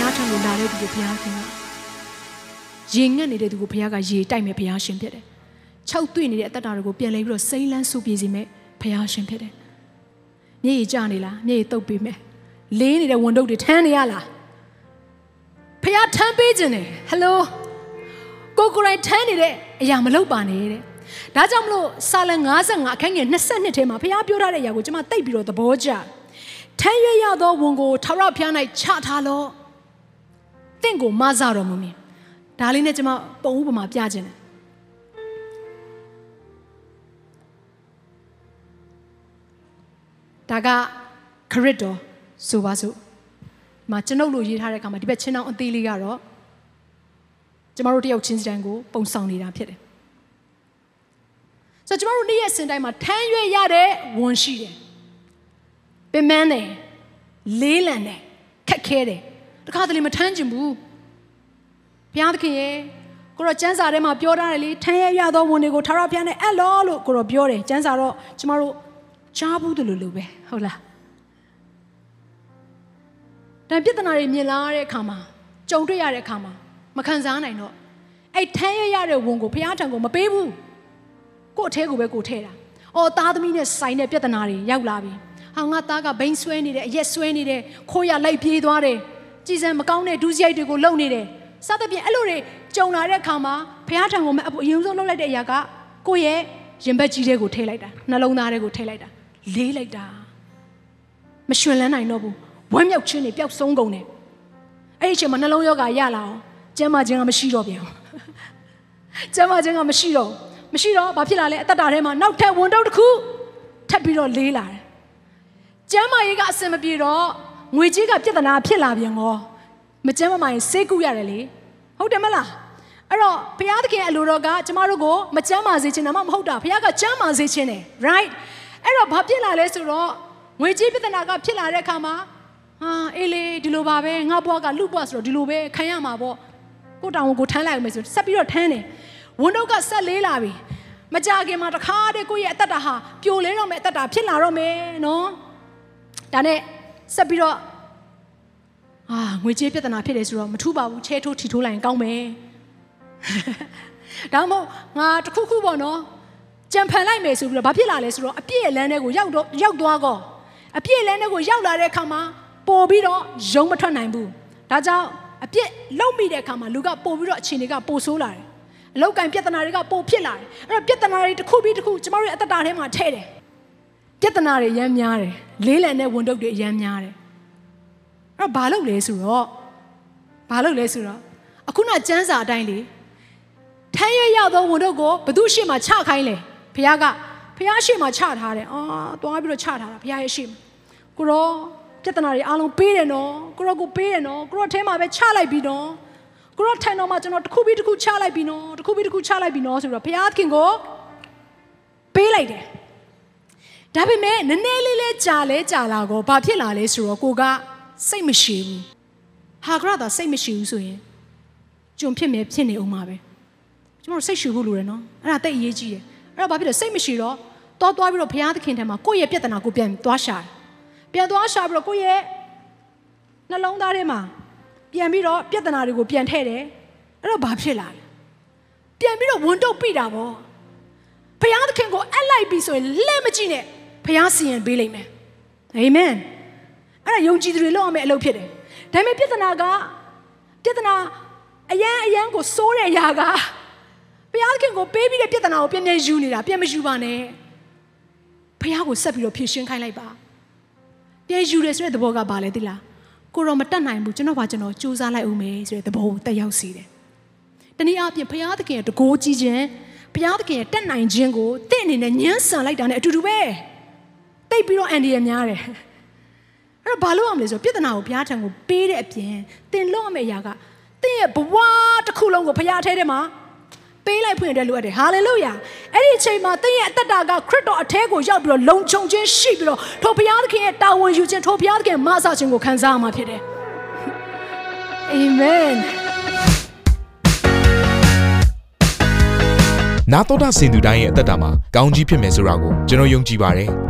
ရားထံကိုလာတဲ့သူကိုဘုရားခင်ကရေငတ်နေတဲ့သူကိုဘုရားကရေတိုက်မဲ့ဘုရားရှင်ဖြစ်တယ်။ခြောက်သွေ့နေတဲ့အတ္တတွေကိုပြန်လဲပြီးတော့စိမ့်လန်းဆူပြေစီမဲ့ဘုရားရှင်ဖြစ်တယ်။မြေကြီးကြနေလားမြေကြီးတုပ်ပေးမယ်။လေးနေတဲ့ဝန်တုပ်တွေထမ်းနေရလား။ဘုရားထမ်းပေးခြင်းတယ်ဟယ်လိုကိုကိုရိုင်းထမ်းနေတဲ့အရာမလုပ်ပါနဲ့တဲ့။ဒါကြောင့်မလို့စာလံ55အခန်းငယ်22ထဲမှာဘုရားပြောထားတဲ့အရာကိုကျွန်မသိပ်ပြီးတော့သဘောကျတယ်။ထမ်းရွရသောဝန်ကိုထာဝရဘုရား၌ချထားလော့။ တင့်ကိုမဆတော်မူမည်ဒါလေးနဲ့ကျွန်မပုံဥပမာပြခြင်းတယ်ဒါကခရစ်တော်ဆိုပါစို့ဒီမှာကျွန်ုပ်လိုရေးထားတဲ့အခါမှာဒီဘက်ချင်းအောင်အသေးလေးကတော့ကျမတို့တယောက်ချင်းစီတိုင်းကိုပုံဆောင်နေတာဖြစ်တယ်ဆိုတော့ကျမတို့နေ့ရက်စဉ်တိုင်းမှာထမ်းရွက်ရတဲ့ဝန်ရှိတယ်ပင်မန်းတယ်လေးလံတယ်ခက်ခဲတယ် တခါတလေမထမ်းကျင်ဘူးဘုရားသခင်ရဲ့ကိုရောကျမ်းစာထဲမှာပြောထားတယ်လေထမ်းရရသောဝန်တွေကိုထာဝရဘုရားနဲ့အဲ့လောလို့ကိုရောပြောတယ်ကျမ်းစာတော့ကျမတို့ကြားဘူးတယ်လို့လို့ပဲဟုတ်လားတန်ပြဿနာတွေမြင်လာတဲ့အခါမှာကြုံတွေ့ရတဲ့အခါမှာမခံစားနိုင်တော့အဲ့ထမ်းရရတဲ့ဝန်ကိုဘုရားထံကိုမပေးဘူးကို့အထဲကိုပဲကိုထဲတာအော်သားသမီးနဲ့ဆိုင်တဲ့ပြဿနာတွေရောက်လာပြီဟာငါသားကဘိန်းဆွဲနေတယ်အရက်ဆွဲနေတယ်ခိုးရလိုက်ပြေးသွားတယ် ကြည်စံမကောင်းတဲ့ဒုစရိုက်တွေကိုလုပ်နေတယ်စသဖြင့်အဲ့လိုတွေကြုံလာတဲ့အခါမှာဘုရားထံကိုအရင်ဆုံးလုပ်လိုက်တဲ့အရာကကိုယ့်ရဲ့ရင်ဘတ်ကြီးတွေကိုထိလိုက်တာနှလုံးသားတွေကိုထိလိုက်တာလေးလိုက်တာမရွှင်လန်းနိုင်တော့ဘူးဝမ်းမြောက်ခြင်းတွေပျောက်ဆုံးကုန်တယ်အဲ့ဒီအချိန်မှာနှလုံးယောဂရလာအောင်ကျမ်းမာခြင်းကမရှိတော့ပြန်ဘူးကျမ်းမာခြင်းကမရှိတော့မရှိတော့ဘာဖြစ်လာလဲအသက်တာထဲမှာနောက်ထပ်ဝန်တော့တစ်ခုထပ်ပြီးတော့လေးလာတယ်ကျမ်းမာရေးကအဆင်မပြေတော့ ငွေကြေးကပြဿနာဖြစ်လာပြန်ကောမကျမ်းမမာရင်စိတ်ကူရတယ်လေဟုတ်တယ်မလားအဲ့တော့ဘုရားသခင်အလိုတော်ကကျမတို့ကိုမကျမ်းမာစေချင်တာမှမဟုတ်တာဘုရားကကျမ်းမာစေချင်တယ် right အဲ့တော့ဘာဖြစ်လာလဲဆိုတော့ငွေကြေးပြဿနာကဖြစ်လာတဲ့အခါမှာဟာအေးလေဒီလိုပါပဲငါဘွားကလူဘွားဆိုတော့ဒီလိုပဲခံရမှာပေါ့ကိုတောင်ကိုထမ်းလိုက်မယ်ဆိုဆက်ပြီးတော့ထမ်းတယ်ဝန်တော့ကဆက်လေးလာပြီမကြခင်မှာတခါတည်းကိုယ့်ရဲ့အသက်တာဟာပြိုလဲတော့မယ်အသက်တာဖြစ်လာတော့မယ်နော်ဒါနဲ့ ဆက်ပြီးတော့အာငွေကြေးပြဿနာဖြစ်တယ်ဆိုတော့မထူပါဘူးချဲထိုးထီထိုးလိုက်ရင်ကောင်းမယ်ဒါမှမဟုတ်ငါတခုခုပေါ့နော်ကြံဖန်လိုက်မယ်ဆိုပြီးတော့ဘာဖြစ်လာလဲဆိုတော့အပြည့်လန်းတဲ့ကိုရောက်တော့ရောက်သွားကောအပြည့်လန်းတဲ့ကိုရောက်လာတဲ့အခါမှာပို့ပြီးတော့ရုံမထွက်နိုင်ဘူးဒါကြောင့်အပြည့်လုံမိတဲ့အခါမှာလူကပို့ပြီးတော့အခြေအနေကပိုဆိုးလာတယ်အလောက်ကင်ပြဿနာတွေကပိုဖြစ်လာတယ်အဲ့တော့ပြဿနာတွေတစ်ခုပြီးတစ်ခုကျမတို့ရဲ့အသက်တာထဲမှာထည့်တယ် ပြဿနာတွေအများများတယ်လေးလံတဲ့ဝန်တုပ်တွေအများများတယ်အဲ့တော့ဘာလုပ်လဲဆိုတော့ဘာလုပ်လဲဆိုတော့အခုနကျမ်းစာအတိုင်းလေထမ်းရရောက်သောဝန်တို့ကိုဘသူရှေ့မှာချခိုင်းလဲဘုရားကဘုရားရှေ့မှာချထားတယ်အာသွားပြီးတော့ချထားတာဘုရားရဲ့ရှေ့မှာကိုရောပြဿနာတွေအားလုံးပေးတယ်နော်ကိုရောကိုပေးတယ်နော်ကိုရောထဲမှာပဲချလိုက်ပြီနော်ကိုရောထိုင်တော့မှကျွန်တော်တစ်ခုပြီးတစ်ခုချလိုက်ပြီနော်တစ်ခုပြီးတစ်ခုချလိုက်ပြီနော်ဆိုတော့ဘုရားခင်ကိုပေးလိုက်တယ် ဒါပေမဲ့နည်းနည်းလေးလေးကြာလဲကြာလာတော့ဘာဖြစ်လာလဲဆိုတော့ကိုကစိတ်မရှိဘူးဟာကရတာစိတ်မရှိဘူးဆိုရင်ကျွန်ဖြစ်မယ်ဖြစ်နေအောင်ပါပဲကျွန်တော်စိတ်ရှူဖို့လိုတယ်နော်အဲ့ဒါတိတ်အရေးကြီးတယ်အဲ့တော့ဘာဖြစ်လဲစိတ်မရှိတော့တောသွားပြီးတော့ဘုရားသခင်ထဲမှာကိုယ့်ရဲ့ပြဿနာကိုပြန်သွားရှာတယ်ပြန်သွားရှာပြီးတော့ကိုယ့်ရဲ့နှလုံးသားထဲမှာပြန်ပြီးတော့ပြဿနာတွေကိုပြန်ထည့်တယ်အဲ့တော့ဘာဖြစ်လာလဲပြန်ပြီးတော့ဝန်တုပ်ပြတာပေါ့ဘုရားသခင်ကိုအပ်လိုက်ပြီဆိုရင်လှည့်မကြည့်နဲ့ ဘုရားစီရင်ပေးလိမ့်မယ်အာမင်အဲ့ဒါယုံကြည်သူတွေလောက်အောင်မဲ့အလုပ်ဖြစ်တယ်ဒါပေမဲ့ပြဿနာကပြဿနာအယံအယံကိုစိုးတဲ့အရာကဘုရားခင်ကိုပေးပြီးတဲ့ပြဿနာကိုပြန်ပြန်ယူနေတာပြန်မယူပါနဲ့ဘုရားကိုဆက်ပြီးတော့ဖြည့်ရှင်းခိုင်းလိုက်ပါပြန်ယူတယ်ဆိုတဲ့သဘောကဘာလဲသိလားကိုရောမတတ်နိုင်ဘူးကျွန်တော်ကကျွန်တော်စူးစမ်းလိုက်ဦးမယ်ဆိုတဲ့သဘောကိုတက်ရောက်စေတယ်တနည်းအားဖြင့်ဘုရားသခင်ရဲ့တကိုးကြီးခြင်းဘုရားသခင်ရဲ့တက်နိုင်ခြင်းကိုတင့်အနေနဲ့ညှန်းဆန်လိုက်တာနဲ့အတူတူပဲ တိတ်ပြီးတော့အန်ဒီရများတယ်အဲ့အဲ့တော့ဘာလို့အောင်လဲဆိုတော့ပြဿနာကိုဘုရားထံကိုပေးတဲ့အပြင်သင်လွတ်ရမယ့်အရာကသင်ရဲ့ဘဝတစ်ခုလုံးကိုဘုရားထဲထဲမှာပေးလိုက်ဖွင့်တဲ့လိုအပ်တယ်ဟာလေလုယာအဲ့ဒီအချိန်မှာသင်ရဲ့အသက်တာကခရစ်တော်အထဲကိုရောက်ပြီးတော့လုံခြုံခြင်းရှိပြီးတော့ထိုဘုရားသခင်ရဲ့တာဝန်ယူခြင်းထိုဘုရားသခင်မဆခြင်းကိုခံစားရမှာဖြစ်တယ်အာမင်နာတော်တာစင်သူတိုင်းရဲ့အသက်တာမှာကောင်းကြီးဖြစ်မယ်ဆိုတာကိုကျွန်တော်ယုံကြည်ပါတယ်။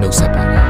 နှုတ်ဆက်ပါတယ်